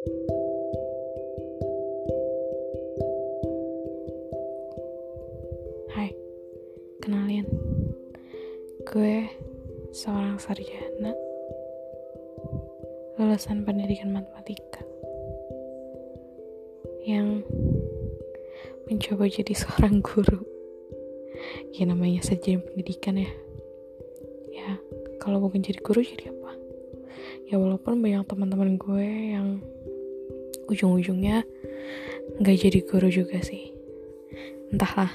Hai, kenalin. Gue seorang sarjana Lulusan pendidikan matematika Yang mencoba jadi seorang guru. Ya namanya sarjana pendidikan ya. Ya, kalau bukan jadi guru jadi apa? Ya walaupun banyak teman-teman gue yang ujung-ujungnya nggak jadi guru juga sih. Entahlah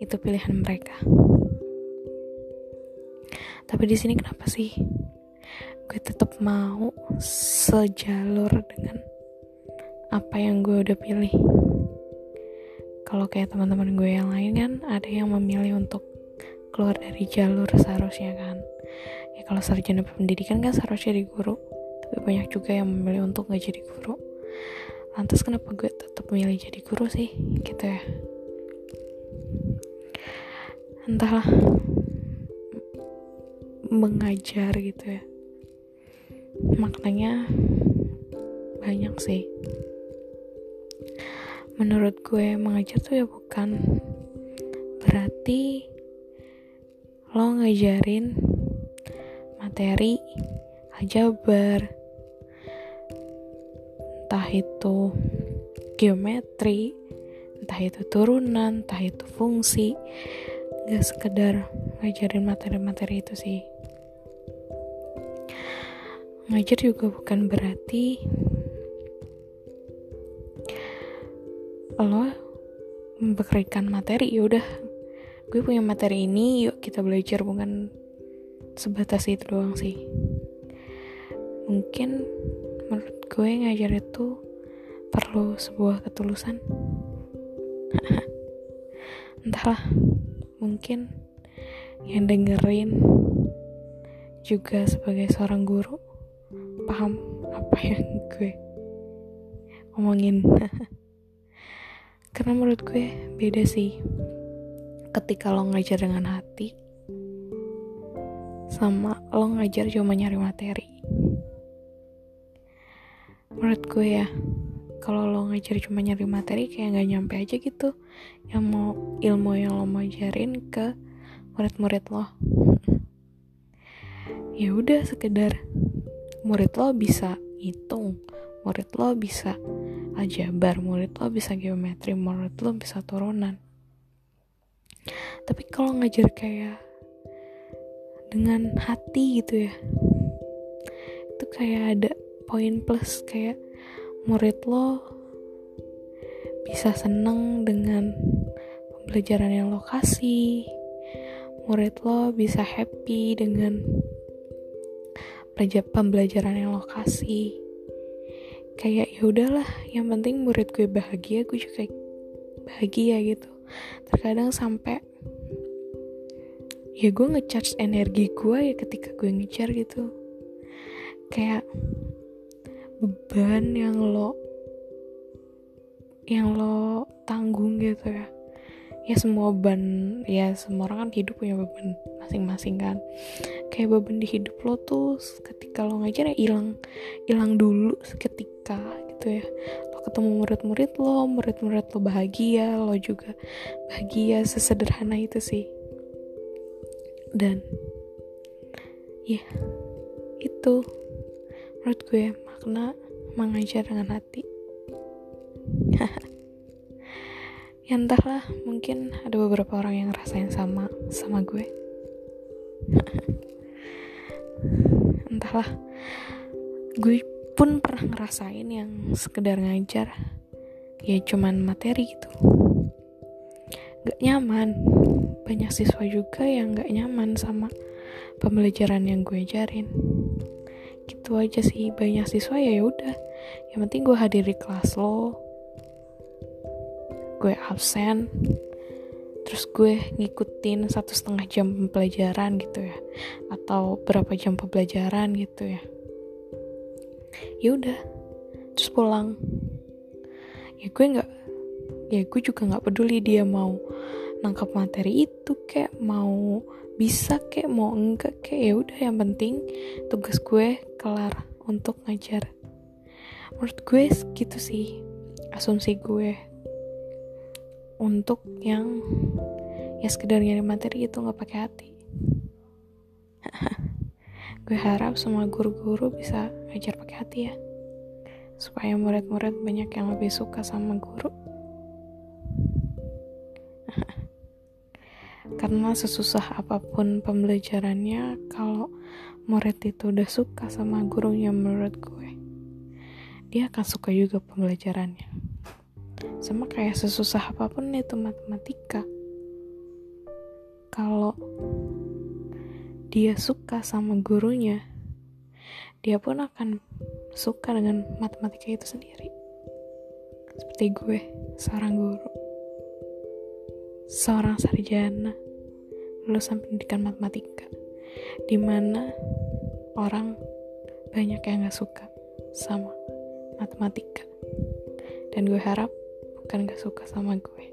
itu pilihan mereka. Tapi di sini kenapa sih? Gue tetap mau sejalur dengan apa yang gue udah pilih. Kalau kayak teman-teman gue yang lain kan ada yang memilih untuk keluar dari jalur seharusnya kan. Ya kalau sarjana pendidikan kan seharusnya jadi guru. Tapi banyak juga yang memilih untuk gak jadi guru lantas kenapa gue tetap memilih jadi guru sih? Gitu ya. Entahlah. Mengajar gitu ya. Maknanya banyak sih. Menurut gue mengajar tuh ya bukan berarti lo ngajarin materi aljabar entah itu geometri entah itu turunan entah itu fungsi gak sekedar ngajarin materi-materi itu sih. Ngajar juga bukan berarti lo memberikan materi ya udah gue punya materi ini yuk kita belajar bukan sebatas itu doang sih. Mungkin menurut gue ngajar itu perlu sebuah ketulusan. Entahlah mungkin yang dengerin juga sebagai seorang guru paham apa yang gue omongin. Karena menurut gue beda sih ketika lo ngajar dengan hati sama lo ngajar cuma nyari materi menurut gue ya kalau lo ngajar cuma nyari materi kayak nggak nyampe aja gitu. Yang mau ilmu yang lo mau ajarin ke murid-murid lo. Ya udah sekedar murid lo bisa hitung murid lo bisa aljabar murid lo bisa geometri murid lo bisa turunan. Tapi kalau ngajar kayak dengan hati gitu ya itu kayak ada poin plus kayak murid lo bisa seneng dengan pembelajaran yang lo kasih. Murid lo bisa happy dengan pembelajaran yang lo kasih. Kayak ya udahlah yang penting murid gue bahagia gue juga bahagia gitu. Terkadang sampai ya gue ngecharge energi gue ya ketika gue ngejar gitu. Kayak beban yang lo yang lo tanggung gitu ya. Ya semua beban ya semua orang kan hidup punya beban masing-masing kan. Kayak beban di hidup lo tuh ketika lo ngajar ya hilang hilang dulu seketika gitu ya. Lo ketemu murid-murid lo murid-murid lo bahagia lo juga bahagia sesederhana itu sih. Dan ya itu menurut gue makna mengajar dengan hati. Ya entahlah mungkin ada beberapa orang yang ngerasain sama sama gue. Entahlah. Gue pun pernah ngerasain yang sekedar ngajar. Ya cuman materi gitu. Gak nyaman. Banyak siswa juga yang gak nyaman sama pembelajaran yang gue ajarin gitu aja sih banyak siswa ya udah yang penting gue hadir di kelas lo. Gue absen. Terus gue ngikutin satu setengah jam pembelajaran gitu ya. Atau berapa jam pembelajaran gitu ya. Ya udah terus pulang. Ya gue nggak ya gue juga nggak peduli dia mau nangkap materi itu kayak mau bisa kayak mau enggak kayak ya udah yang penting tugas gue kelar untuk ngajar. Menurut gue gitu sih asumsi gue untuk yang ya sekedar nyari materi itu nggak pakai hati. Gue harap semua guru-guru bisa ngajar pakai hati ya supaya murid-murid banyak yang lebih suka sama guru karena sesusah apa pun pembelajarannya kalau murid itu udah suka sama gurunya menurut gue dia akan suka juga pembelajarannya. Sama kayak sesusah apa pun itu matematika. Kalau dia suka sama gurunya dia pun akan suka dengan matematika itu sendiri. Seperti gue seorang guru. Seorang sarjana lulusan pendidikan matematika di mana orang banyak yang gak suka sama matematika. Dan gue harap bukan gak suka sama gue.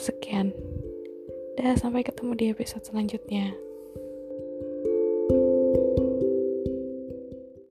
Sekian. Dah sampai ketemu di episode selanjutnya